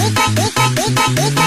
Eita, eita, eita, eita.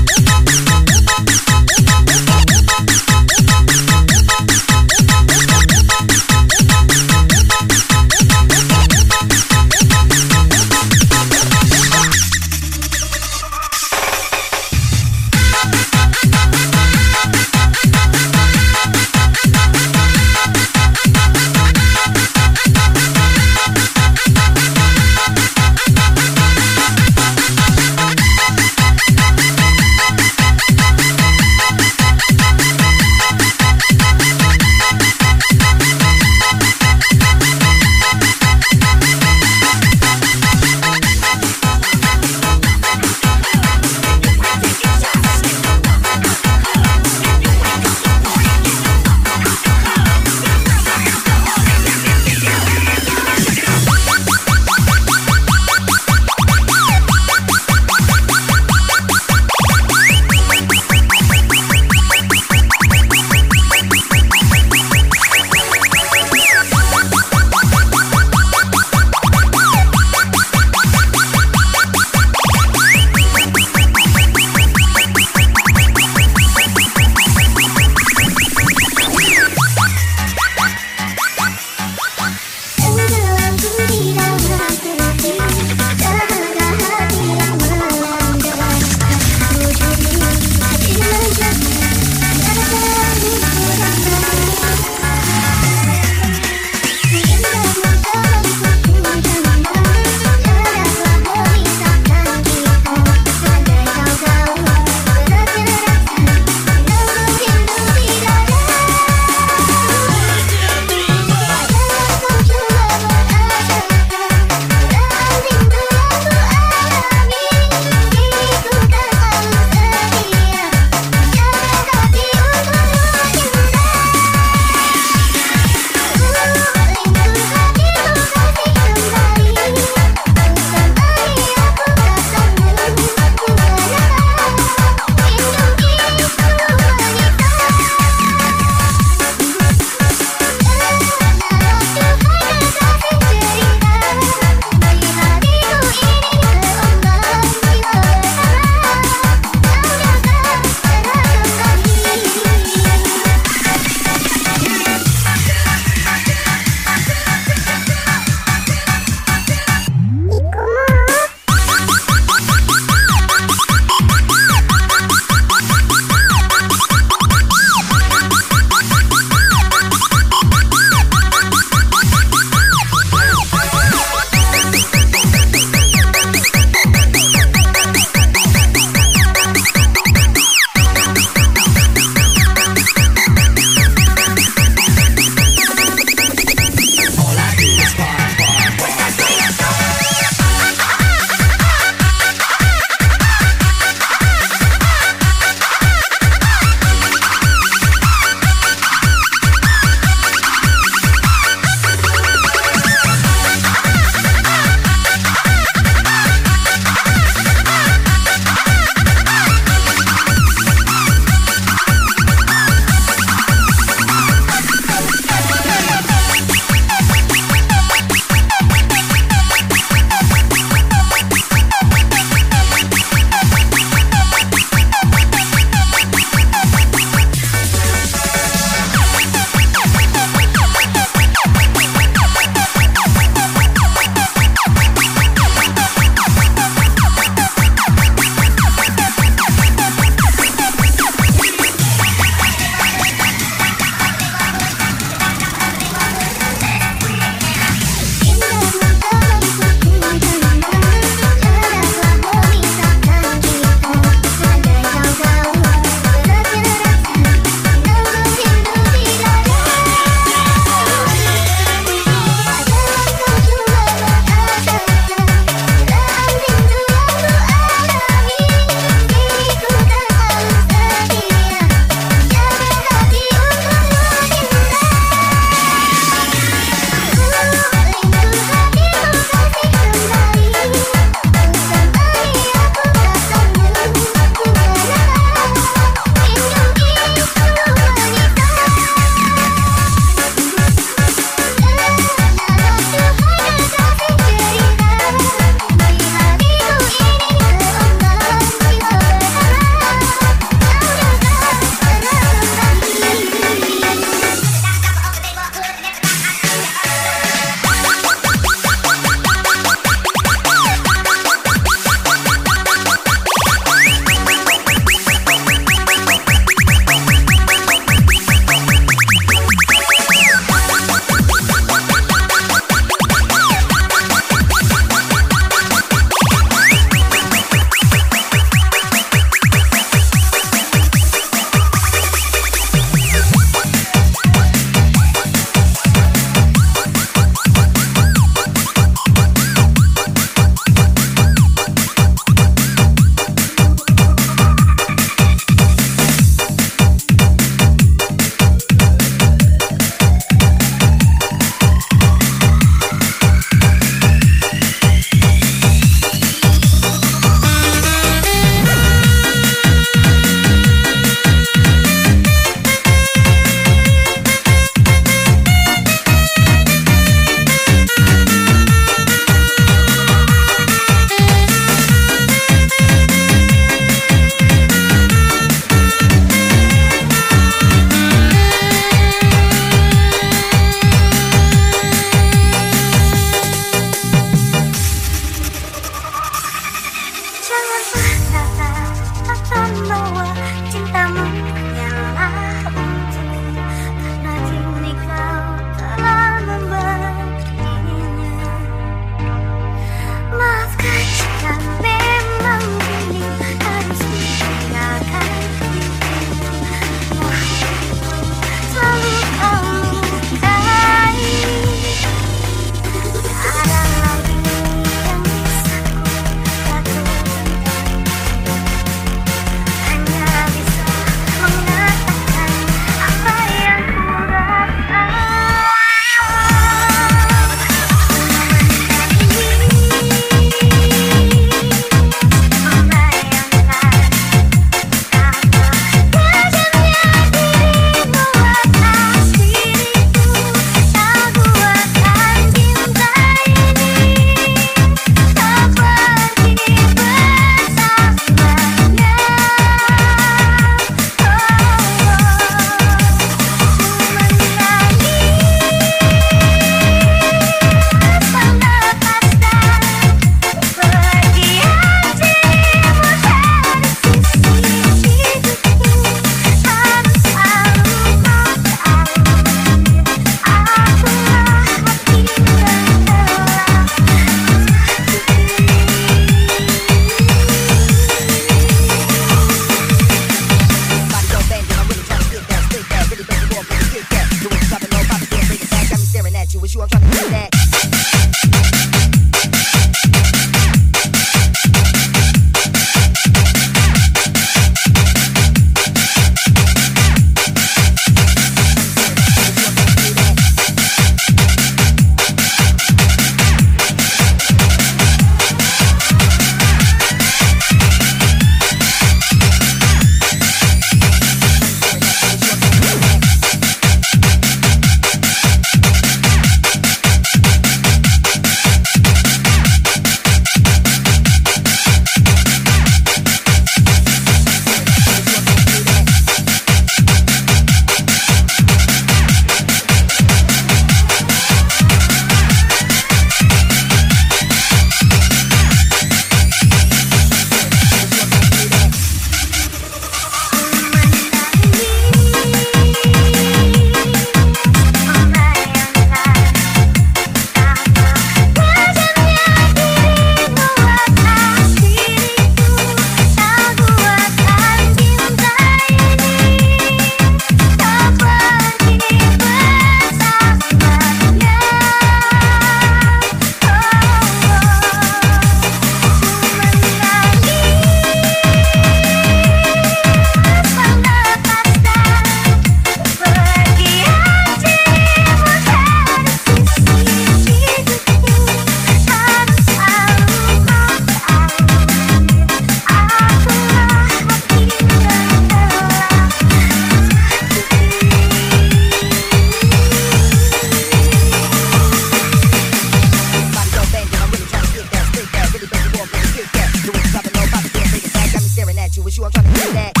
you, I'm trying to get that.